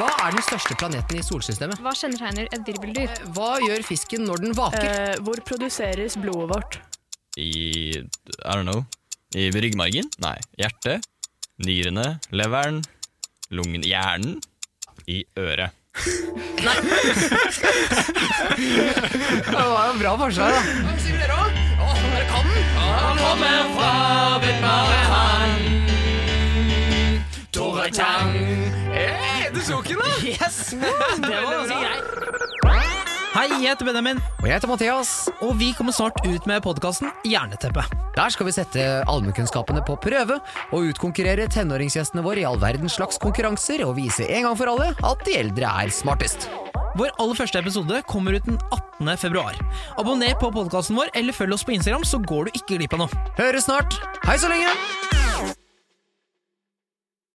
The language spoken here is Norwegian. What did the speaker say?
Hva er den største planeten i solsystemet? Hva kjennetegner et virveldyr? Hva gjør fisken når den vaker? Eh, hvor produseres blodet vårt? I I don't know. I ryggmargen? Nei. Hjertet? Nyrene? Leveren? Lungen? Hjernen? I øret. Nei! Det var jo bra forsvar, da. Hva sier dere òg? Dere kan den? Han kommer fra Vetmarehamn. Tore Tang. Hey, du den? Yes! Det var ganske greit. Hei, jeg heter Benjamin, Og jeg heter Mathias. og vi kommer snart ut med podkasten Jerneteppet. Der skal vi sette allmennkunnskapene på prøve og utkonkurrere tenåringsgjestene våre i all verdens slags konkurranser og vise en gang for alle at de eldre er smartest. Vår aller første episode kommer ut den 18. februar. Abonner på podkasten vår, eller følg oss på Instagram, så går du ikke glipp av noe. Høres snart. Hei så lenge!